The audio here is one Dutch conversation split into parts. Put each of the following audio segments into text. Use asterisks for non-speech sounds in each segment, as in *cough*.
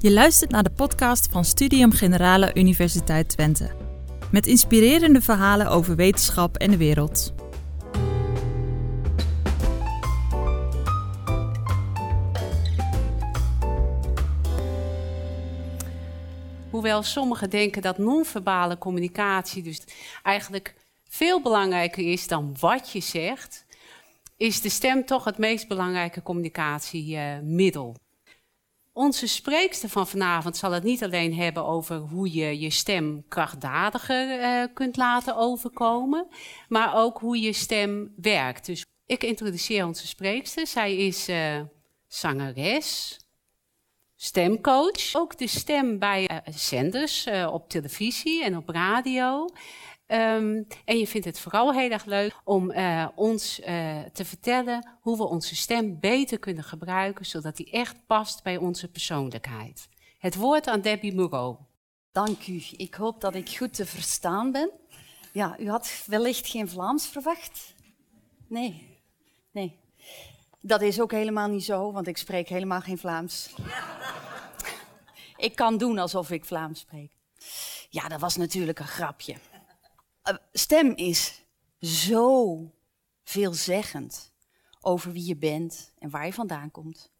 Je luistert naar de podcast van Studium Generale Universiteit Twente. Met inspirerende verhalen over wetenschap en de wereld. Hoewel sommigen denken dat non-verbale communicatie dus eigenlijk veel belangrijker is dan wat je zegt, is de stem toch het meest belangrijke communicatiemiddel. Onze spreekster van vanavond zal het niet alleen hebben over hoe je je stem krachtdadiger uh, kunt laten overkomen, maar ook hoe je stem werkt. Dus ik introduceer onze spreekster. Zij is uh, zangeres, stemcoach, ook de stem bij uh, zenders op televisie en op radio. Um, en je vindt het vooral heel erg leuk om uh, ons uh, te vertellen hoe we onze stem beter kunnen gebruiken, zodat die echt past bij onze persoonlijkheid. Het woord aan Debbie Moreau. Dank u. Ik hoop dat ik goed te verstaan ben. Ja, u had wellicht geen Vlaams verwacht? Nee, nee. Dat is ook helemaal niet zo, want ik spreek helemaal geen Vlaams. ik kan doen alsof ik Vlaams spreek. Ja, dat was natuurlijk een grapje. Eh, stem is zo veelzeggend over wie je bent en waar je vandaan komt.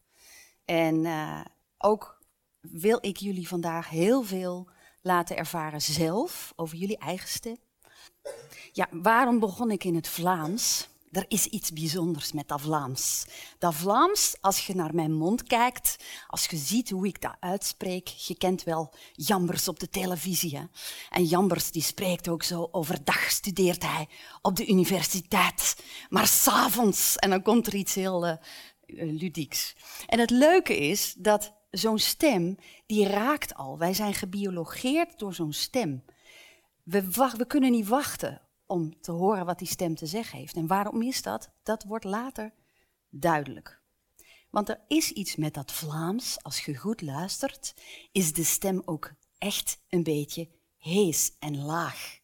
En uh, ook wil ik jullie vandaag heel veel laten ervaren zelf over jullie eigen stem. Ja, waarom begon ik in het Vlaams? Er is iets bijzonders met dat Vlaams. Dat Vlaams, als je naar mijn mond kijkt, als je ziet hoe ik dat uitspreek, je kent wel Jambers op de televisie. Hè? En Jambers die spreekt ook zo, overdag studeert hij op de universiteit, maar s'avonds, en dan komt er iets heel uh, ludieks. En het leuke is dat zo'n stem, die raakt al. Wij zijn gebiologeerd door zo'n stem. We, we kunnen niet wachten om te horen wat die stem te zeggen heeft. En waarom is dat? Dat wordt later duidelijk. Want er is iets met dat Vlaams, als je goed luistert, is de stem ook echt een beetje hees en laag.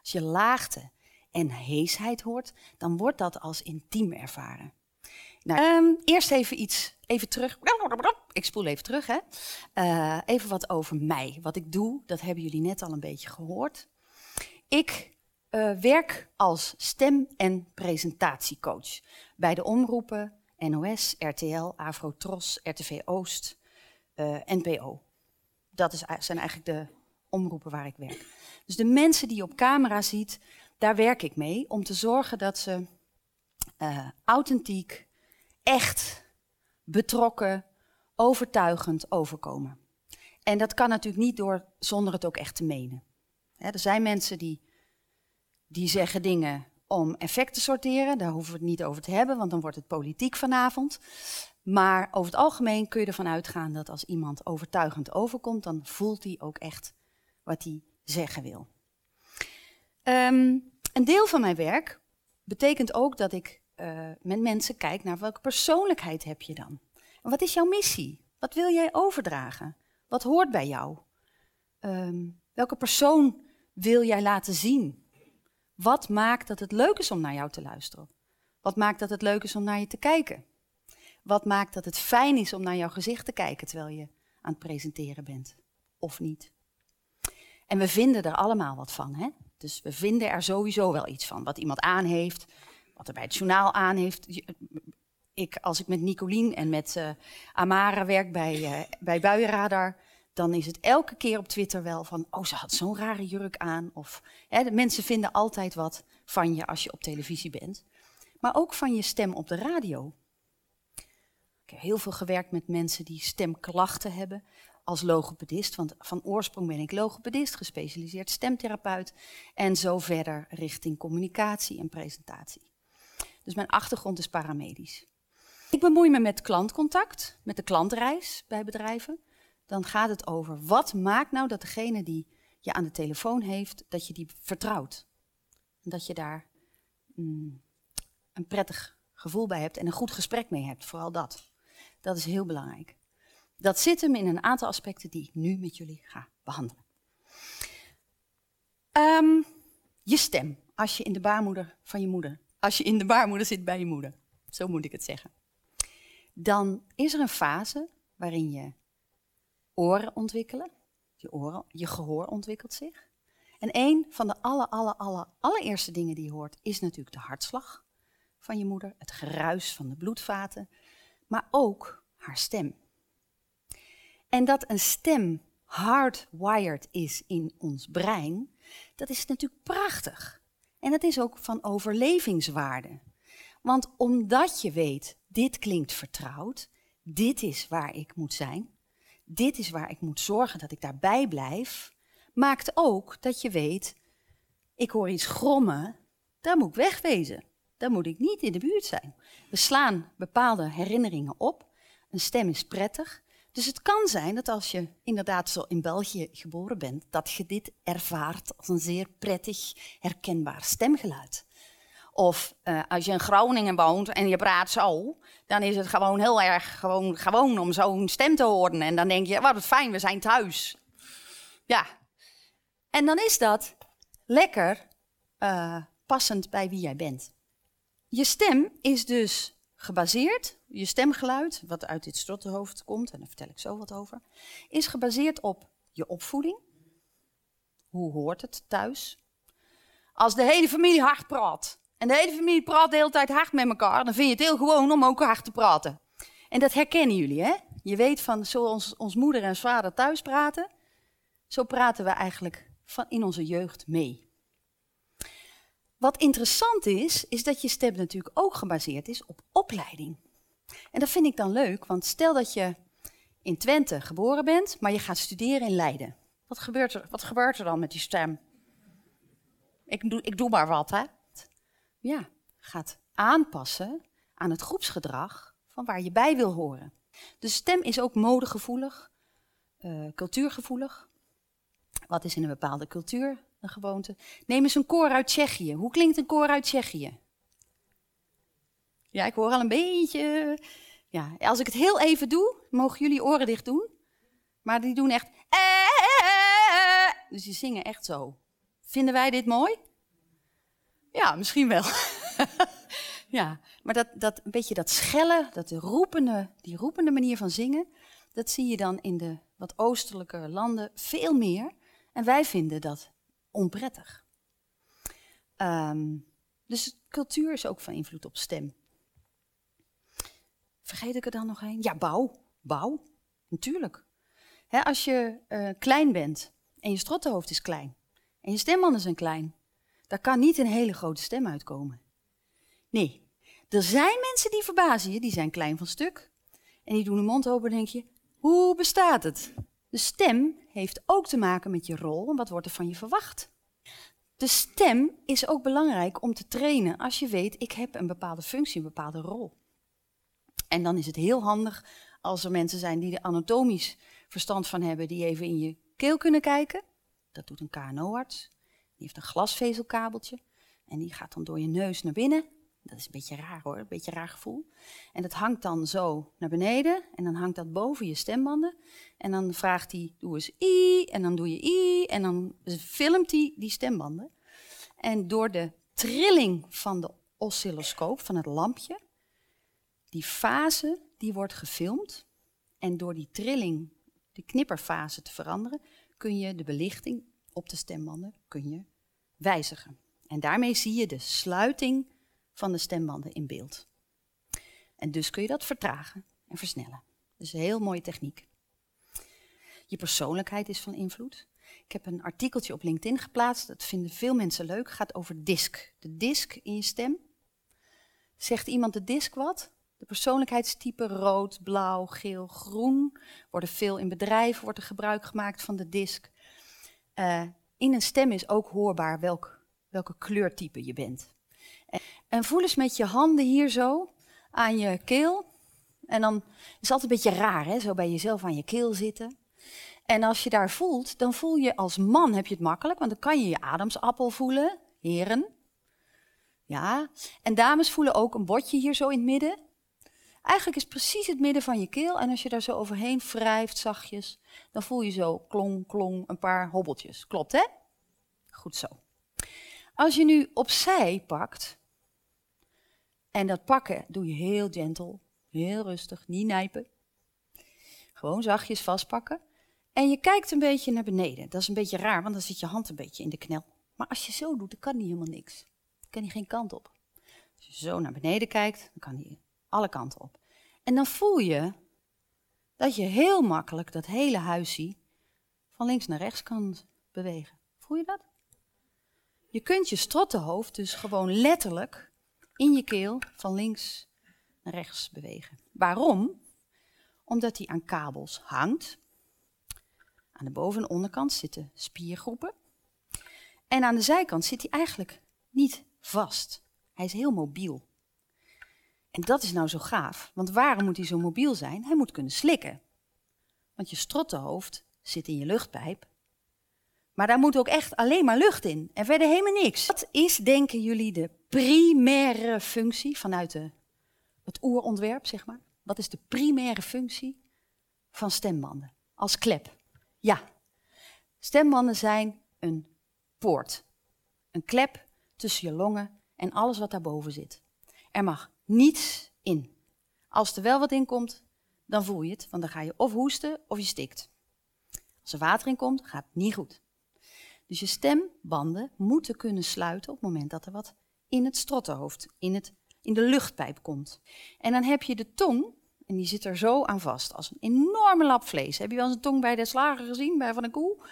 Als je laagte en heesheid hoort, dan wordt dat als intiem ervaren. Nou, um, eerst even iets, even terug. Ik spoel even terug, hè. Uh, even wat over mij. Wat ik doe, dat hebben jullie net al een beetje gehoord. Ik uh, werk als stem- en presentatiecoach bij de omroepen NOS, RTL, Afro-Tros, RTV Oost, uh, NPO. Dat is, zijn eigenlijk de omroepen waar ik werk. Dus de mensen die je op camera ziet, daar werk ik mee om te zorgen dat ze uh, authentiek, echt, betrokken, overtuigend overkomen. En dat kan natuurlijk niet door zonder het ook echt te menen. Er zijn mensen die die zeggen dingen om effect te sorteren. Daar hoeven we het niet over te hebben, want dan wordt het politiek vanavond. Maar over het algemeen kun je ervan uitgaan dat als iemand overtuigend overkomt, dan voelt hij ook echt wat hij zeggen wil. Um, een deel van mijn werk betekent ook dat ik uh, met mensen kijk naar welke persoonlijkheid heb je dan. Wat is jouw missie? Wat wil jij overdragen? Wat hoort bij jou? Um, welke persoon wil jij laten zien? Wat maakt dat het leuk is om naar jou te luisteren? Wat maakt dat het leuk is om naar je te kijken? Wat maakt dat het fijn is om naar jouw gezicht te kijken terwijl je aan het presenteren bent? Of niet? En we vinden er allemaal wat van, hè? Dus we vinden er sowieso wel iets van. Wat iemand aan heeft, wat er bij het journaal aan heeft. Ik, als ik met Nicolien en met uh, Amara werk bij, uh, bij Buienradar, dan is het elke keer op Twitter wel van, oh, ze had zo'n rare jurk aan. Of hè, de mensen vinden altijd wat van je als je op televisie bent. Maar ook van je stem op de radio. Ik heb heel veel gewerkt met mensen die stemklachten hebben als logopedist. Want van oorsprong ben ik logopedist, gespecialiseerd stemtherapeut. En zo verder richting communicatie en presentatie. Dus mijn achtergrond is paramedisch. Ik bemoei me met klantcontact, met de klantreis bij bedrijven dan gaat het over wat maakt nou dat degene die je aan de telefoon heeft, dat je die vertrouwt. En dat je daar mm, een prettig gevoel bij hebt en een goed gesprek mee hebt, vooral dat. Dat is heel belangrijk. Dat zit hem in een aantal aspecten die ik nu met jullie ga behandelen. Um, je stem, als je in de baarmoeder van je moeder, als je in de baarmoeder zit bij je moeder, zo moet ik het zeggen. Dan is er een fase waarin je oren ontwikkelen. Je, oren, je gehoor ontwikkelt zich. En een van de alle, alle, alle, allereerste dingen die je hoort is natuurlijk de hartslag van je moeder, het geruis van de bloedvaten, maar ook haar stem. En dat een stem hardwired is in ons brein, dat is natuurlijk prachtig. En dat is ook van overlevingswaarde. Want omdat je weet, dit klinkt vertrouwd, dit is waar ik moet zijn, dit is waar ik moet zorgen dat ik daarbij blijf, maakt ook dat je weet, ik hoor iets grommen, daar moet ik wegwezen. Daar moet ik niet in de buurt zijn. We slaan bepaalde herinneringen op. Een stem is prettig. Dus het kan zijn dat als je inderdaad zo in België geboren bent, dat je dit ervaart als een zeer prettig, herkenbaar stemgeluid. Of uh, als je in Groningen woont en je praat zo, dan is het gewoon heel erg gewoon, gewoon om zo'n stem te horen. En dan denk je, wat fijn, we zijn thuis. Ja. En dan is dat lekker uh, passend bij wie jij bent. Je stem is dus gebaseerd, je stemgeluid, wat uit dit strottenhoofd komt, en daar vertel ik zo wat over, is gebaseerd op je opvoeding. Hoe hoort het thuis? Als de hele familie hard praat, en de hele familie praat de hele tijd hard met elkaar, dan vind je het heel gewoon om ook hard te praten. En dat herkennen jullie, hè? Je weet van zoals ons moeder en vader thuis praten, zo praten we eigenlijk van in onze jeugd mee. Wat interessant is, is dat je stem natuurlijk ook gebaseerd is op opleiding. En dat vind ik dan leuk, want stel dat je in Twente geboren bent, maar je gaat studeren in Leiden. Wat gebeurt er, wat gebeurt er dan met die stem? Ik doe, ik doe maar wat, hè? Ja, gaat aanpassen aan het groepsgedrag van waar je bij wil horen. De stem is ook modegevoelig, uh, cultuurgevoelig. Wat is in een bepaalde cultuur een gewoonte. Neem eens een koor uit Tsjechië. Hoe klinkt een koor uit Tsjechië? Ja, ik hoor al een beetje. Ja, als ik het heel even doe, mogen jullie oren dicht doen. Maar die doen echt. Dus die zingen echt zo. Vinden wij dit mooi? Ja, misschien wel. *laughs* ja, maar dat, dat een beetje dat schellen, dat roepende, die roepende manier van zingen, dat zie je dan in de wat oostelijke landen veel meer. En wij vinden dat onprettig. Um, dus cultuur is ook van invloed op stem. Vergeet ik er dan nog een? Ja, bouw. Bouw, natuurlijk. als je uh, klein bent en je strottenhoofd is klein en je stembanden zijn klein, daar kan niet een hele grote stem uitkomen. Nee, er zijn mensen die verbazen je, die zijn klein van stuk. En die doen hun mond open en denk je, hoe bestaat het? De stem heeft ook te maken met je rol en wat wordt er van je verwacht. De stem is ook belangrijk om te trainen als je weet, ik heb een bepaalde functie, een bepaalde rol. En dan is het heel handig als er mensen zijn die er anatomisch verstand van hebben, die even in je keel kunnen kijken. Dat doet een KNO-arts. Die heeft een glasvezelkabeltje en die gaat dan door je neus naar binnen dat is een beetje raar hoor, een beetje raar gevoel. En dat hangt dan zo naar beneden en dan hangt dat boven je stembanden. En dan vraagt hij, doe eens i, en dan doe je i, en dan filmt hij die stembanden. En door de trilling van de oscilloscoop, van het lampje, die fase, die wordt gefilmd. En door die trilling, die knipperfase te veranderen, kun je de belichting op de stembanden kun je wijzigen. En daarmee zie je de sluiting van de stembanden in beeld. En dus kun je dat vertragen en versnellen. Is een heel mooie techniek. Je persoonlijkheid is van invloed. Ik heb een artikeltje op LinkedIn geplaatst, dat vinden veel mensen leuk, Het gaat over disk. De disk in je stem. Zegt iemand de disk wat? De persoonlijkheidstypen rood, blauw, geel, groen worden veel in bedrijven, wordt er gebruik gemaakt van de disk. Uh, in een stem is ook hoorbaar welk, welke kleurtype je bent. En voel eens met je handen hier zo aan je keel. En dan is het altijd een beetje raar, hè? zo bij jezelf aan je keel zitten. En als je daar voelt, dan voel je als man heb je het makkelijk, want dan kan je je ademsappel voelen, heren. Ja, en dames voelen ook een botje hier zo in het midden. Eigenlijk is precies het midden van je keel. En als je daar zo overheen wrijft, zachtjes, dan voel je zo klong, klong, een paar hobbeltjes. Klopt, hè? Goed zo. Als je nu opzij pakt, en dat pakken doe je heel gentle, heel rustig, niet nijpen. Gewoon zachtjes vastpakken. En je kijkt een beetje naar beneden. Dat is een beetje raar, want dan zit je hand een beetje in de knel. Maar als je zo doet, dan kan hij helemaal niks. Dan kan hij geen kant op. Als je zo naar beneden kijkt, dan kan hij alle kanten op. En dan voel je dat je heel makkelijk dat hele huisje van links naar rechts kan bewegen. Voel je dat? Je kunt je strottenhoofd dus gewoon letterlijk in je keel van links naar rechts bewegen. Waarom? Omdat hij aan kabels hangt. Aan de boven- en onderkant zitten spiergroepen. En aan de zijkant zit hij eigenlijk niet vast. Hij is heel mobiel. En dat is nou zo gaaf, want waarom moet hij zo mobiel zijn? Hij moet kunnen slikken. Want je strottenhoofd zit in je luchtpijp. Maar daar moet ook echt alleen maar lucht in en verder helemaal niks. Wat is, denken jullie, de primaire functie vanuit de, het oerontwerp, zeg maar? Wat is de primaire functie van stembanden als klep? Ja, stembanden zijn een poort. Een klep tussen je longen en alles wat daarboven zit. Er mag niets in. Als er wel wat in komt, dan voel je het, want dan ga je of hoesten of je stikt. Als er water in komt, gaat het niet goed. Dus je stembanden moeten kunnen sluiten op het moment dat er wat in het strottenhoofd, in, het, in de luchtpijp komt. En dan heb je de tong, en die zit er zo aan vast, als een enorme lap vlees. Heb je wel eens een tong bij de slager gezien, bij van een koe?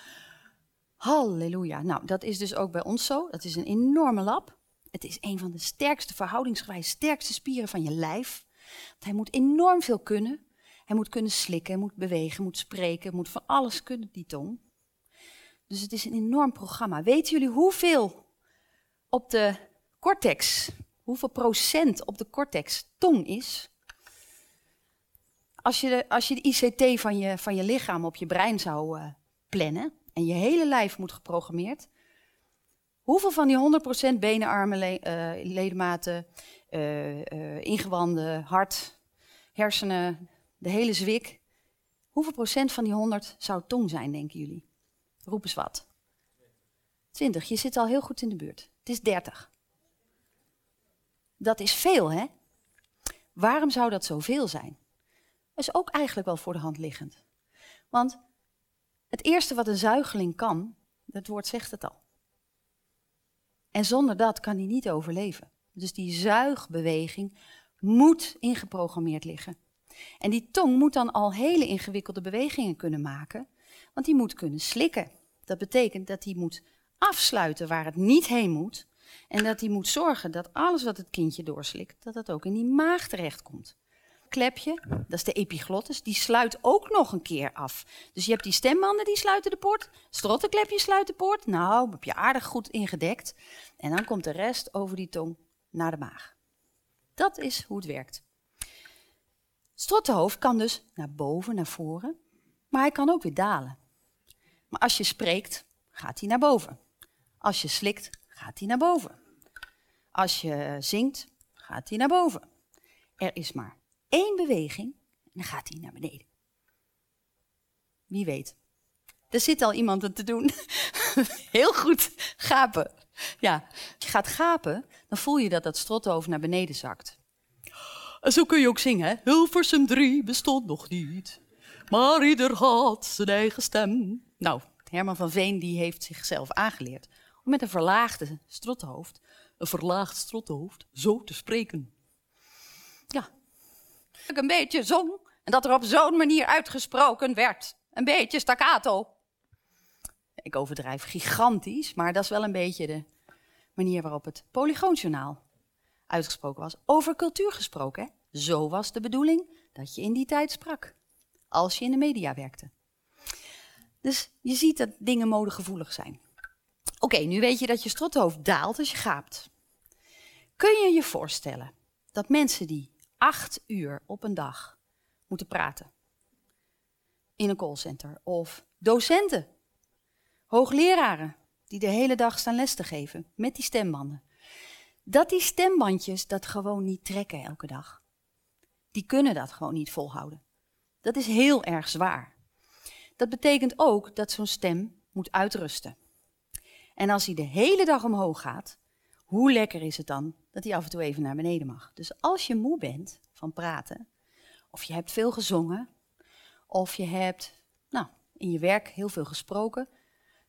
Halleluja. Nou, dat is dus ook bij ons zo. Dat is een enorme lap. Het is een van de sterkste, verhoudingsgewijs sterkste spieren van je lijf. Want hij moet enorm veel kunnen. Hij moet kunnen slikken, moet bewegen, moet spreken, moet van alles kunnen, die tong. Dus het is een enorm programma. Weten jullie hoeveel op de cortex, hoeveel procent op de cortex tong is? Als je de, als je de ICT van je, van je lichaam op je brein zou uh, plannen en je hele lijf moet geprogrammeerd, hoeveel van die 100% benen, armen, le, ledematen, uh, ingewanden, hart, hersenen, de hele zwik, hoeveel procent van die 100 zou tong zijn, denken jullie? Roep eens wat. 20, je zit al heel goed in de buurt. Het is 30. Dat is veel, hè? Waarom zou dat zoveel zijn? Dat is ook eigenlijk wel voor de hand liggend. Want het eerste wat een zuigeling kan, het woord zegt het al. En zonder dat kan hij niet overleven. Dus die zuigbeweging moet ingeprogrammeerd liggen. En die tong moet dan al hele ingewikkelde bewegingen kunnen maken, want die moet kunnen slikken. Dat betekent dat hij moet afsluiten waar het niet heen moet. En dat hij moet zorgen dat alles wat het kindje doorslikt, dat dat ook in die maag terechtkomt. Klepje, dat is de epiglottis, die sluit ook nog een keer af. Dus je hebt die stembanden die sluiten de poort, strottenklepje sluit de poort. Nou, heb je aardig goed ingedekt. En dan komt de rest over die tong naar de maag. Dat is hoe het werkt. Strottenhoofd kan dus naar boven, naar voren, maar hij kan ook weer dalen. Maar als je spreekt, gaat hij naar boven. Als je slikt, gaat hij naar boven. Als je zingt, gaat hij naar boven. Er is maar één beweging en dan gaat hij naar beneden. Wie weet. Er zit al iemand het te doen. *laughs* Heel goed, gapen. Ja, als je gaat gapen, dan voel je dat dat strothoofd naar beneden zakt. En zo kun je ook zingen, hè? Hilversum 3 bestond nog niet. Maar ieder had zijn eigen stem. Nou, Herman van Veen die heeft zichzelf aangeleerd om met een verlaagde strottenhoofd, een verlaagd strottenhoofd, zo te spreken. Ja, een beetje zong en dat er op zo'n manier uitgesproken werd. Een beetje staccato. Ik overdrijf gigantisch, maar dat is wel een beetje de manier waarop het Polygoonjournaal uitgesproken was. Over cultuur gesproken, hè? Zo was de bedoeling dat je in die tijd sprak. Als je in de media werkte. Dus je ziet dat dingen modegevoelig zijn. Oké, nu weet je dat je strothoofd daalt als je gaapt. Kun je je voorstellen dat mensen die acht uur op een dag moeten praten in een callcenter of docenten, hoogleraren die de hele dag staan les te geven met die stembanden, dat die stembandjes dat gewoon niet trekken elke dag. Die kunnen dat gewoon niet volhouden. Dat is heel erg zwaar. Dat betekent ook dat zo'n stem moet uitrusten. En als hij de hele dag omhoog gaat, hoe lekker is het dan dat hij af en toe even naar beneden mag? Dus als je moe bent van praten, of je hebt veel gezongen, of je hebt nou, in je werk heel veel gesproken.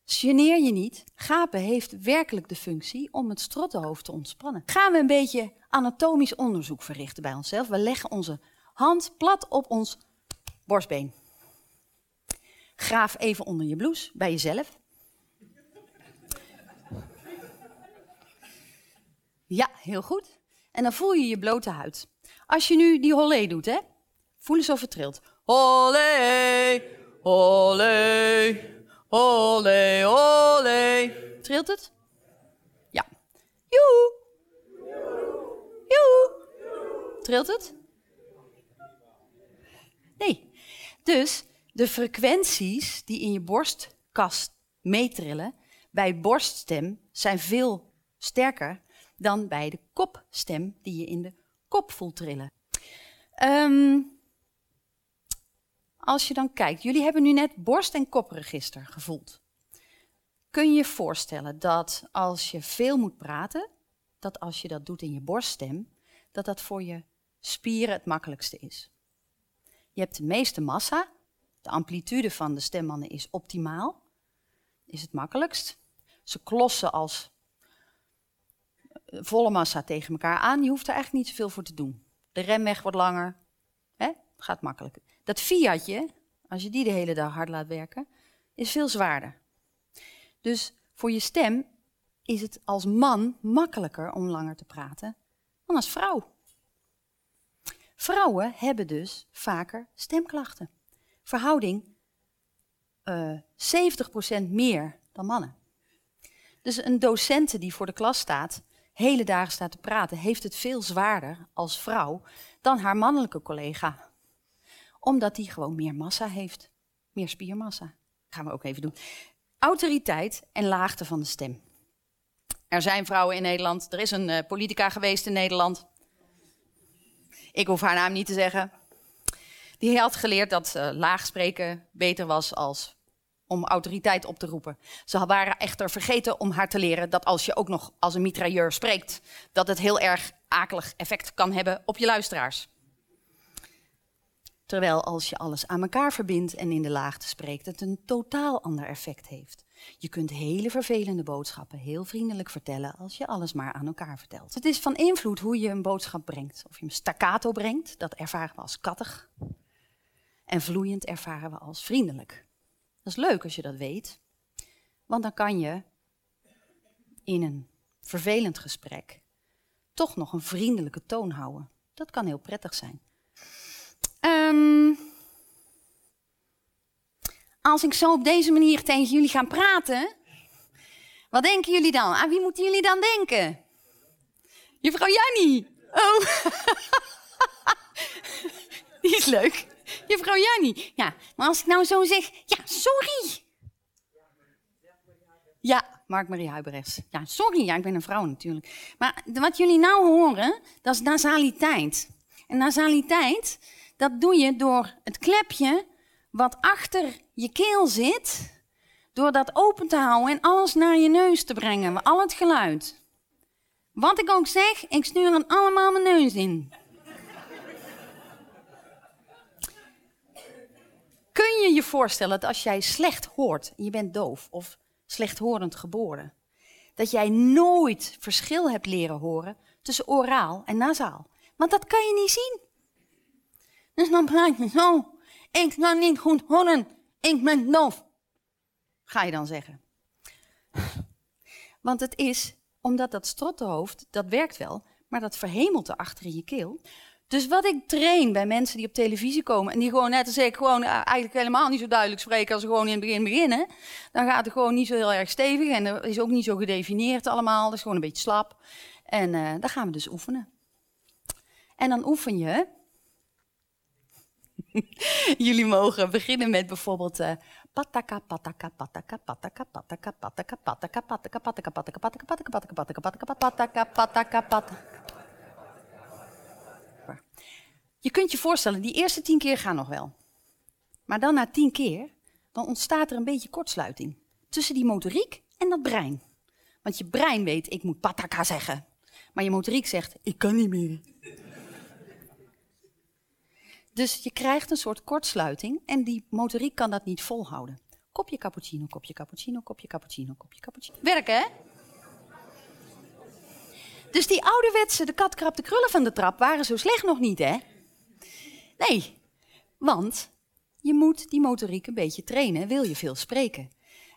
Geneer je niet. Gapen heeft werkelijk de functie om het strottenhoofd te ontspannen. Gaan we een beetje anatomisch onderzoek verrichten bij onszelf. We leggen onze hand plat op ons borstbeen. Graaf even onder je blouse, bij jezelf. Ja, heel goed. En dan voel je je blote huid. Als je nu die hollé doet, hè? Voel eens of het trilt. Hollé, hollé, hollé. Trilt het? Ja. Joe. Joe. Trilt het? Nee. Dus de frequenties die in je borstkast meetrillen bij borststem zijn veel sterker dan bij de kopstem die je in de kop voelt trillen. Ehm, als je dan kijkt, jullie hebben nu net borst- en kopregister gevoeld. Kun je je voorstellen dat als je veel moet praten, dat als je dat doet in je borststem, dat dat voor je spieren het makkelijkste is? Je hebt de meeste massa, de amplitude van de stembanden is optimaal, is het makkelijkst. Ze klossen als volle massa tegen elkaar aan. Je hoeft er eigenlijk niet zoveel voor te doen. De remweg wordt langer. Hè? Gaat makkelijk. Dat Fiatje, als je die de hele dag hard laat werken, is veel zwaarder. Dus voor je stem is het als man makkelijker om langer te praten dan als vrouw. Vrouwen hebben dus vaker stemklachten. Verhouding uh, eh, 70% meer dan mannen. Dus een docente die voor de klas staat, hele dagen staat te praten, heeft het veel zwaarder als vrouw dan haar mannelijke collega. Omdat die gewoon meer massa heeft. Meer spiermassa. gaan we ook even doen. Autoriteit en laagte van de stem. Er zijn vrouwen in Nederland. Er is een uh, politica geweest in Nederland. Ik hoef haar naam niet te zeggen. Die had geleerd dat uh, laag spreken beter was als om autoriteit op te roepen. Ze waren echter vergeten om haar te leren dat als je ook nog als een mitrailleur spreekt, dat het heel erg akelig effect kan hebben op je luisteraars. Terwijl als je alles aan elkaar verbindt en in de laagte spreekt, het een totaal ander effect heeft. Je kunt hele vervelende boodschappen heel vriendelijk vertellen als je alles maar aan elkaar vertelt. Het is van invloed hoe je een boodschap brengt. Of je hem staccato brengt, dat ervaren we als kattig. En vloeiend ervaren we als vriendelijk. Dat is leuk als je dat weet, want dan kan je in een vervelend gesprek toch nog een vriendelijke toon houden. Dat kan heel prettig zijn. Um, als ik zo op deze manier tegen jullie ga praten, wat denken jullie dan? Aan wie moeten jullie dan denken? Juffrouw Jannie. Oh. *laughs* Die is leuk. Juffrouw Jannie. Ja, maar als ik nou zo zeg, ja, sorry. Ja, Mark-Marie Huibrechts. Ja, sorry, ja, ik ben een vrouw natuurlijk. Maar wat jullie nou horen, dat is nasaliteit. En nasaliteit, dat doe je door het klepje wat achter je keel zit, door dat open te houden en alles naar je neus te brengen, al het geluid. Wat ik ook zeg, ik stuur er allemaal mijn neus in. Kun je je voorstellen dat als jij slecht hoort, je bent doof of slechthorend geboren, dat jij nooit verschil hebt leren horen tussen oraal en nasaal? Want dat kan je niet zien. Dus dan praat je zo. Ik kan niet goed horen. Ik ben doof. Ga je dan zeggen. Want het is, omdat dat strottenhoofd, dat werkt wel, maar dat verhemelte achter in je keel, dus wat ik train bij mensen die op televisie komen en die gewoon net als ik gewoon eh, eigenlijk helemaal niet zo duidelijk spreken als ze gewoon in het begin beginnen, dan gaat het gewoon niet zo heel erg stevig en er is ook niet zo gedefinieerd allemaal, dat is gewoon een beetje slap. En uh, dan gaan we dus oefenen. En dan oefen je. Jullie mogen beginnen met bijvoorbeeld uh, pataka pataka pataka pataka pataka pataka pataka pataka pataka pataka pataka pataka pataka pataka pataka pataka pataka pataka je kunt je voorstellen, die eerste tien keer gaan nog wel. Maar dan na tien keer, dan ontstaat er een beetje kortsluiting tussen die motoriek en dat brein. Want je brein weet, ik moet pataka zeggen. Maar je motoriek zegt, ik kan niet meer. Dus je krijgt een soort kortsluiting en die motoriek kan dat niet volhouden. Kopje cappuccino, kopje cappuccino, kopje cappuccino, kopje cappuccino. Werken, hè? Dus die ouderwetse, de kat krab de krullen van de trap, waren zo slecht nog niet, hè? Nee, want je moet die motoriek een beetje trainen, wil je veel spreken.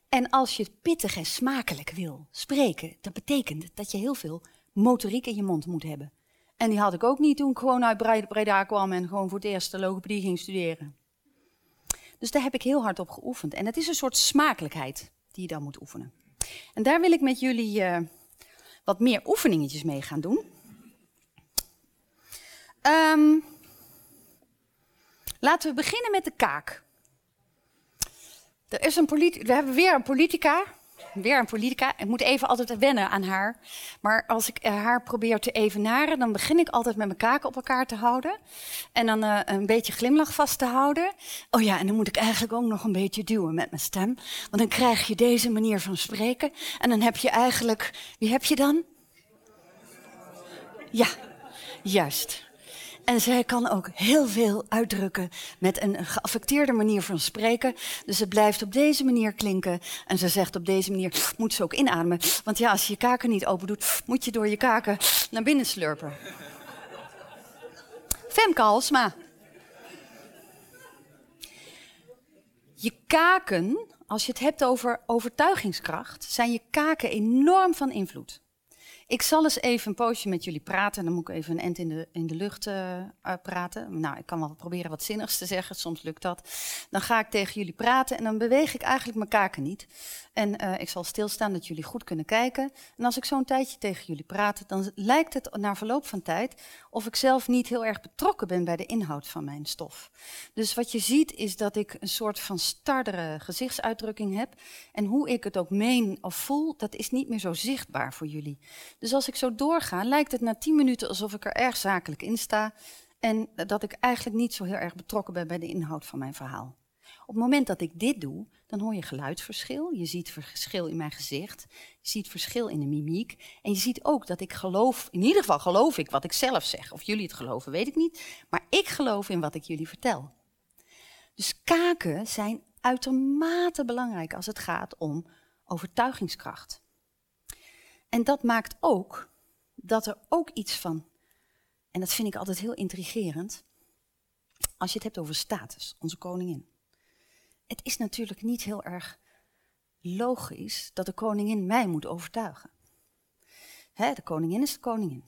En als je pittig en smakelijk wil spreken, dat betekent dat je heel veel motoriek in je mond moet hebben. En die had ik ook niet toen ik gewoon uit Breda kwam en gewoon voor het eerst de logopedie ging studeren. Dus daar heb ik heel hard op geoefend. En het is een soort smakelijkheid die je dan moet oefenen. En daar wil ik met jullie uh, wat meer oefeningetjes mee gaan doen. Um, laten we beginnen met de kaak. Er is een we hebben weer een politica weer een politica. Ik moet even altijd wennen aan haar. Maar als ik eh, haar probeer te evenaren, dan begin ik altijd met mijn kaken op elkaar te houden. En dan uh, een beetje glimlach vast te houden. Oh ja, en dan moet ik eigenlijk ook nog een beetje duwen met mijn stem. Want dan krijg je deze manier van spreken. En dan heb je eigenlijk. Wie heb je dan? Ja, juist. En zij kan ook heel veel uitdrukken met een geaffecteerde manier van spreken. Dus het blijft op deze manier klinken. En ze zegt op deze manier, moet ze ook inademen. Want ja, als je je kaken niet open doet, moet je door je kaken naar binnen slurpen. Femke Halsma. Je kaken, als je het hebt over overtuigingskracht, zijn je kaken enorm van invloed. Ik zal eens even een poosje met jullie praten. Dan moet ik even een end in de, in de lucht uh, praten. Nou, ik kan wel proberen wat zinnigs te zeggen. Soms lukt dat. Dan ga ik tegen jullie praten en dan beweeg ik eigenlijk mijn kaken niet. En uh, ik zal stilstaan dat jullie goed kunnen kijken. En als ik zo'n tijdje tegen jullie praat, dan lijkt het na verloop van tijd of ik zelf niet heel erg betrokken ben bij de inhoud van mijn stof. Dus wat je ziet is dat ik een soort van stardere gezichtsuitdrukking heb. En hoe ik het ook meen of voel, dat is niet meer zo zichtbaar voor jullie. Dus als ik zo doorga, lijkt het na tien minuten alsof ik er erg zakelijk in sta. En dat ik eigenlijk niet zo heel erg betrokken ben bij de inhoud van mijn verhaal. Op het moment dat ik dit doe, dan hoor je geluidsverschil. Je ziet verschil in mijn gezicht. Je ziet verschil in de mimiek. En je ziet ook dat ik geloof, in ieder geval geloof ik wat ik zelf zeg. Of jullie het geloven, weet ik niet. Maar ik geloof in wat ik jullie vertel. Dus kaken zijn uitermate belangrijk als het gaat om overtuigingskracht. En dat maakt ook dat er ook iets van, en dat vind ik altijd heel intrigerend, als je het hebt over status, onze koningin. Het is natuurlijk niet heel erg logisch dat de koningin mij moet overtuigen. Hè, de koningin is de koningin.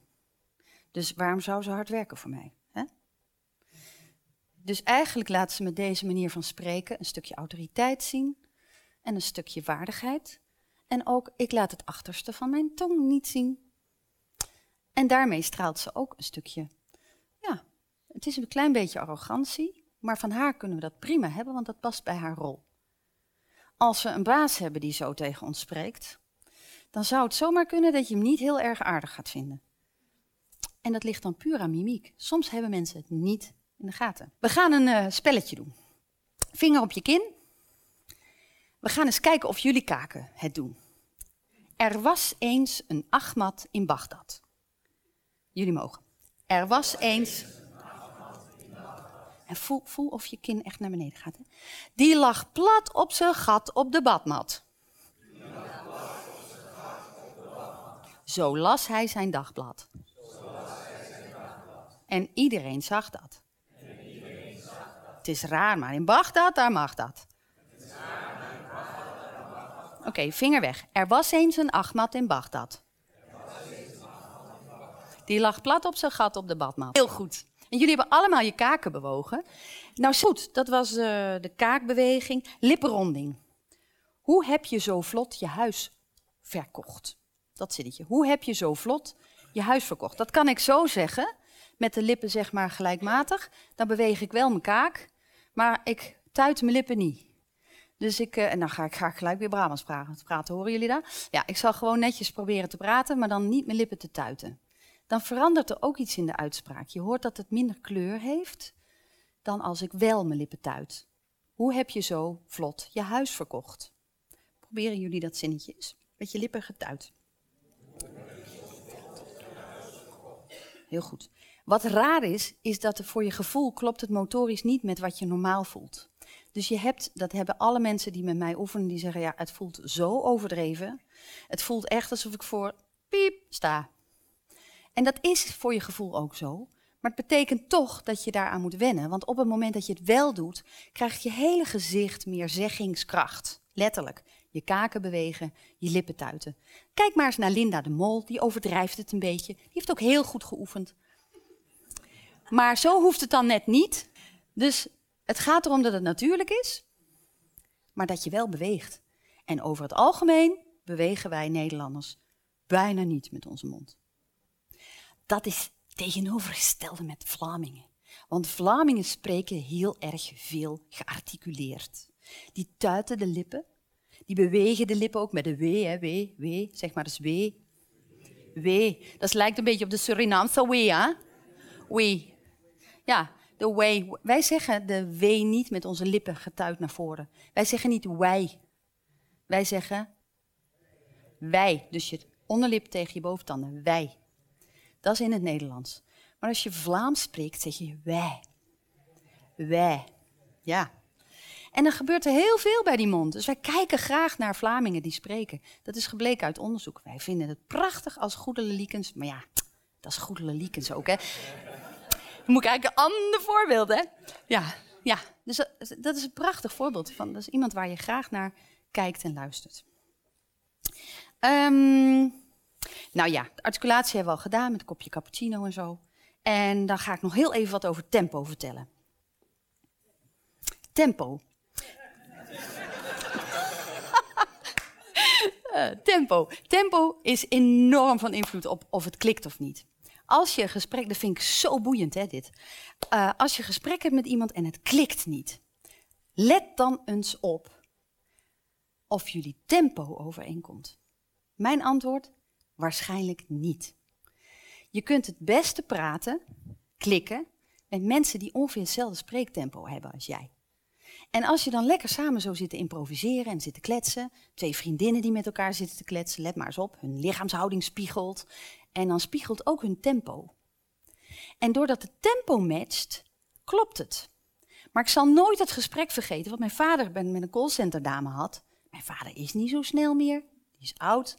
Dus waarom zou ze hard werken voor mij? Hè? Dus eigenlijk laat ze met deze manier van spreken een stukje autoriteit zien en een stukje waardigheid. En ook, ik laat het achterste van mijn tong niet zien. En daarmee straalt ze ook een stukje, ja, het is een klein beetje arrogantie, maar van haar kunnen we dat prima hebben, want dat past bij haar rol. Als we een baas hebben die zo tegen ons spreekt, dan zou het zomaar kunnen dat je hem niet heel erg aardig gaat vinden. En dat ligt dan puur aan mimiek. Soms hebben mensen het niet in de gaten. We gaan een uh, spelletje doen. Vinger op je kin, we gaan eens kijken of jullie kaken het doen. Er was eens een Ahmad in Bagdad. Jullie mogen. Er was eens. En voel, voel of je kin echt naar beneden gaat. Hè? Die lag plat op zijn gat op de badmat. Zo las hij zijn dagblad. En iedereen zag dat. Het is raar, maar in Bagdad, daar mag dat. Oké, vinger weg. Er was eens een Ahmad in Bagdad. Die lag plat op zijn gat op de badmat. Heel goed. En jullie hebben allemaal je kaken bewogen. Nou goed, dat was uh, de kaakbeweging. Lippenronding. Hoe heb je zo vlot je huis verkocht? Dat zinnetje. Hoe heb je zo vlot je huis verkocht? Dat kan ik zo zeggen, met de lippen zeg maar gelijkmatig. Dan beweeg ik wel mijn kaak, maar ik tuit mijn lippen niet. Dus ik, uh, en dan ga ik, ga gelijk weer Brabants praten, praten. Horen jullie dat? Ja, ik zal gewoon netjes proberen te praten, maar dan niet mijn lippen te tuiten. Dan verandert er ook iets in de uitspraak. Je hoort dat het minder kleur heeft dan als ik wel mijn lippen tuit. Hoe heb je zo vlot je huis verkocht? Proberen jullie dat zinnetje eens. Met je lippen getuit. Heel goed. Wat raar is, is dat er voor je gevoel klopt het motorisch niet met wat je normaal voelt. Dus je hebt, dat hebben alle mensen die met mij oefenen, die zeggen, ja, het voelt zo overdreven. Het voelt echt alsof ik voor piep sta. En dat is voor je gevoel ook zo. Maar het betekent toch dat je daaraan moet wennen. Want op het moment dat je het wel doet, krijgt je hele gezicht meer zeggingskracht. Letterlijk. Je kaken bewegen, je lippen tuiten. Kijk maar eens naar Linda de Mol, die overdrijft het een beetje. Die heeft ook heel goed geoefend. Maar zo hoeft het dan net niet. Dus het gaat erom dat het natuurlijk is, maar dat je wel beweegt. En over het algemeen bewegen wij Nederlanders bijna niet met onze mond. Dat is tegenovergestelde met Vlamingen. Want Vlamingen spreken heel erg veel gearticuleerd. Die tuiten de lippen, die bewegen de lippen ook met de W, hè, W, W, zeg maar dus W. W, dat lijkt een beetje op de Surinaamse W, hè? W. Ja, way. Wij zeggen de W niet met onze lippen getuid naar voren. Wij zeggen niet wij. Wij zeggen wij. Dus je onderlip tegen je boventanden. Wij. Dat is in het Nederlands. Maar als je Vlaams spreekt, zeg je wij. Wij. Ja. En dan gebeurt er heel veel bij die mond. Dus wij kijken graag naar Vlamingen die spreken. Dat is gebleken uit onderzoek. Wij vinden het prachtig als goede Liekens. Maar ja, dat is goede Liekens ook, hè. Dan moet ik eigenlijk een ander voorbeeld, hè. Ja, ja. Dus dat, is een prachtig voorbeeld van. Dat is iemand waar je graag naar kijkt en luistert. Um, nou ja, de articulatie hebben we al gedaan met een kopje cappuccino en zo. En dan ga ik nog heel even wat over tempo vertellen. Tempo. uh, *laughs* tempo. Tempo is enorm van invloed op of het klikt of niet. Als je gesprek, dat vind ik zo boeiend hè, dit. Uh, als je gesprek hebt met iemand en het klikt niet, let dan eens op of jullie tempo overeenkomt. Mijn antwoord, waarschijnlijk niet. Je kunt het beste praten, klikken, met mensen die ongeveer hetzelfde spreektempo hebben als jij. En als je dan lekker samen zo zit te improviseren en zit te kletsen, twee vriendinnen die met elkaar zitten te kletsen, let maar eens op, hun lichaamshouding spiegelt en dan spiegelt ook hun tempo. En doordat het tempo matcht, klopt het. Maar ik zal nooit het gesprek vergeten wat mijn vader met een callcenter dame had. Mijn vader is niet zo snel meer, die is oud.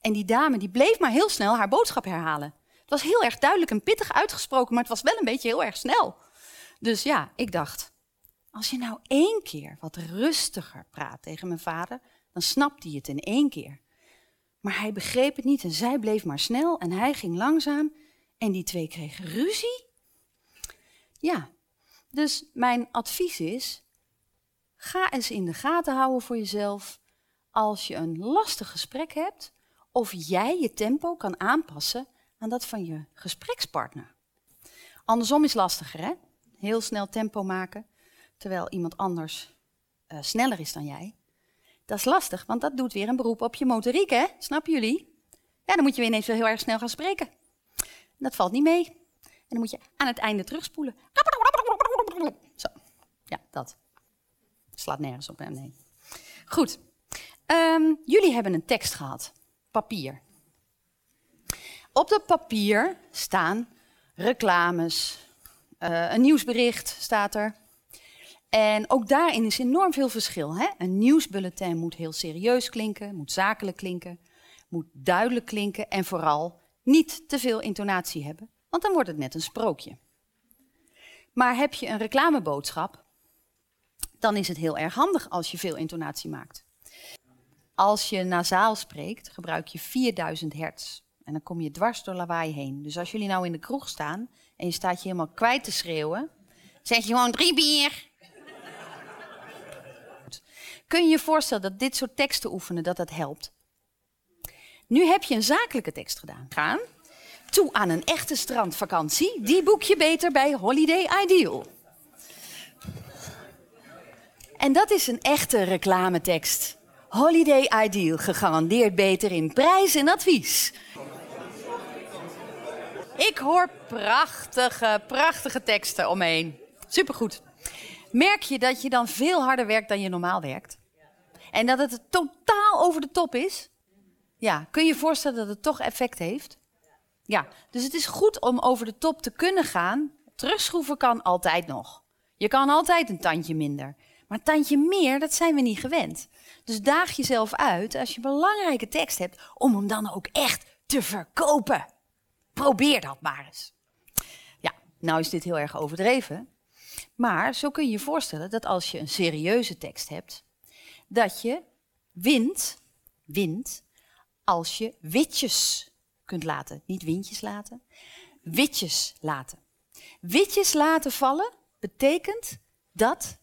En die dame die bleef maar heel snel haar boodschap herhalen. Het was heel erg duidelijk en pittig uitgesproken, maar het was wel een beetje heel erg snel. Dus ja, ik dacht, als je nou één keer wat rustiger praat tegen mijn vader, dan snapt hij het in één keer. Maar hij begreep het niet en zij bleef maar snel en hij ging langzaam en die twee kregen ruzie. Ja, dus mijn advies is, ga eens in de gaten houden voor jezelf als je een lastig gesprek hebt of jij je tempo kan aanpassen aan dat van je gesprekspartner. Andersom is lastiger, hè? Heel snel tempo maken, terwijl iemand anders uh, sneller is dan jij. Dat is lastig, want dat doet weer een beroep op je motoriek, hè? Snappen jullie? Ja, dan moet je weer ineens heel erg snel gaan spreken. Dat valt niet mee. En dan moet je aan het einde terugspoelen. Zo, ja, dat. Slaat nergens op, hè? Nee. Goed. Um, jullie hebben een tekst gehad. Papier. Op dat papier staan reclames, uh, een nieuwsbericht staat er. En ook daarin is enorm veel verschil. Hè? Een nieuwsbulletin moet heel serieus klinken, moet zakelijk klinken, moet duidelijk klinken en vooral niet te veel intonatie hebben, want dan wordt het net een sprookje. Maar heb je een reclameboodschap, dan is het heel erg handig als je veel intonatie maakt. Als je nasaal spreekt, gebruik je 4000 hertz. En dan kom je dwars door lawaai heen. Dus als jullie nou in de kroeg staan en je staat je helemaal kwijt te schreeuwen, zeg je gewoon drie bier. Kun je je voorstellen dat dit soort teksten oefenen, dat dat helpt? Nu heb je een zakelijke tekst gedaan. Gaan. Toe aan een echte strandvakantie. Die boek je beter bij Holiday Ideal. En dat is een echte reclametekst. Holiday Ideal, gegarandeerd beter in prijs en advies. Ik hoor prachtige, prachtige teksten omheen. Supergoed. Merk je dat je dan veel harder werkt dan je normaal werkt? En dat het totaal over de top is? Ja, kun je je voorstellen dat het toch effect heeft? Ja, dus het is goed om over de top te kunnen gaan. Terugschroeven kan altijd nog. Je kan altijd een tandje minder. Maar tandje meer, dat zijn we niet gewend. Dus daag jezelf uit als je belangrijke tekst hebt om hem dan ook echt te verkopen. Probeer dat maar eens. Ja, nou is dit heel erg overdreven. Maar zo kun je je voorstellen dat als je een serieuze tekst hebt, dat je wint, wint als je witjes kunt laten. Niet windjes laten, witjes laten. Witjes laten vallen betekent dat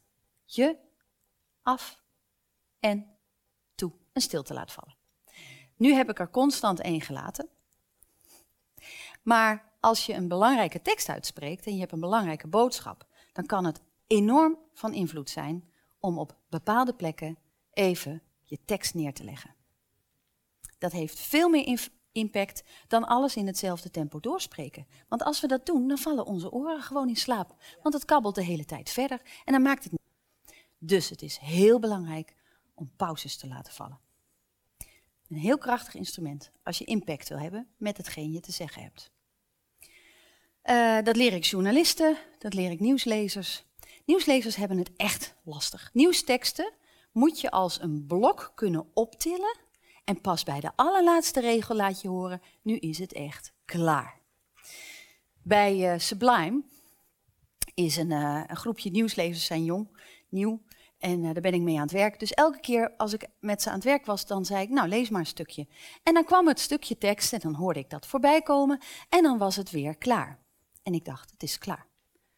je af en toe een stilte laat vallen. Nu heb ik er constant één gelaten. Maar als je een belangrijke tekst uitspreekt en je hebt een belangrijke boodschap, dan kan het enorm van invloed zijn om op bepaalde plekken even je tekst neer te leggen. Dat heeft veel meer impact dan alles in hetzelfde tempo doorspreken. Want als we dat doen, dan vallen onze oren gewoon in slaap. Want het kabbelt de hele tijd verder en dan maakt het niet. Dus het is heel belangrijk om pauzes te laten vallen. Een heel krachtig instrument als je impact wil hebben met hetgeen je te zeggen hebt. Uh, dat leer ik journalisten, dat leer ik nieuwslezers. Nieuwslezers hebben het echt lastig. Nieuwsteksten moet je als een blok kunnen optillen en pas bij de allerlaatste regel laat je horen, nu is het echt klaar. Bij uh, Sublime is een, uh, een, groepje nieuwslezers, zijn jong, nieuw, en uh, daar ben ik mee aan het werk. Dus elke keer als ik met ze aan het werk was, dan zei ik, nou lees maar een stukje. En dan kwam het stukje tekst en dan hoorde ik dat voorbij komen en dan was het weer klaar. En ik dacht, het is klaar.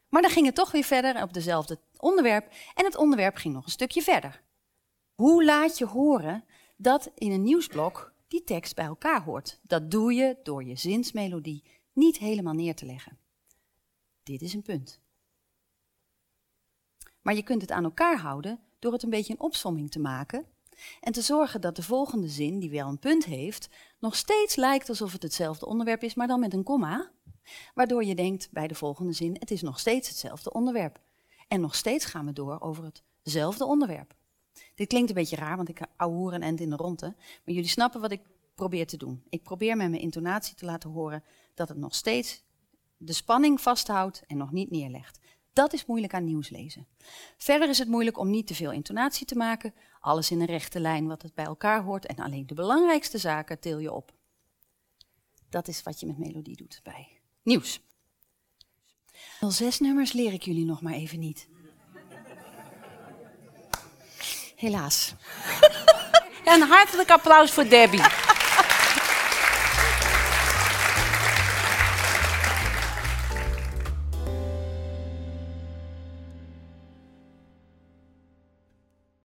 Maar dan ging het toch weer verder op dezelfde onderwerp en het onderwerp ging nog een stukje verder. Hoe laat je horen dat in een nieuwsblok die tekst bij elkaar hoort? Dat doe je door je zinsmelodie niet helemaal neer te leggen. Dit is een punt. Maar je kunt het aan elkaar houden door het een beetje een opsomming te maken en te zorgen dat de volgende zin, die wel een punt heeft, nog steeds lijkt alsof het hetzelfde onderwerp is, maar dan met een komma. Waardoor je denkt bij de volgende zin, het is nog steeds hetzelfde onderwerp. En nog steeds gaan we door over hetzelfde onderwerp. Dit klinkt een beetje raar, want ik hoer en end in de ronde. Maar jullie snappen wat ik probeer te doen. Ik probeer met mijn intonatie te laten horen dat het nog steeds de spanning vasthoudt en nog niet neerlegt. Dat is moeilijk aan nieuws lezen. Verder is het moeilijk om niet te veel intonatie te maken, alles in een rechte lijn wat het bij elkaar hoort en alleen de belangrijkste zaken til je op. Dat is wat je met melodie doet bij nieuws. Al zes nummers leer ik jullie nog maar even niet. Helaas. *laughs* een hartelijk applaus voor Debbie.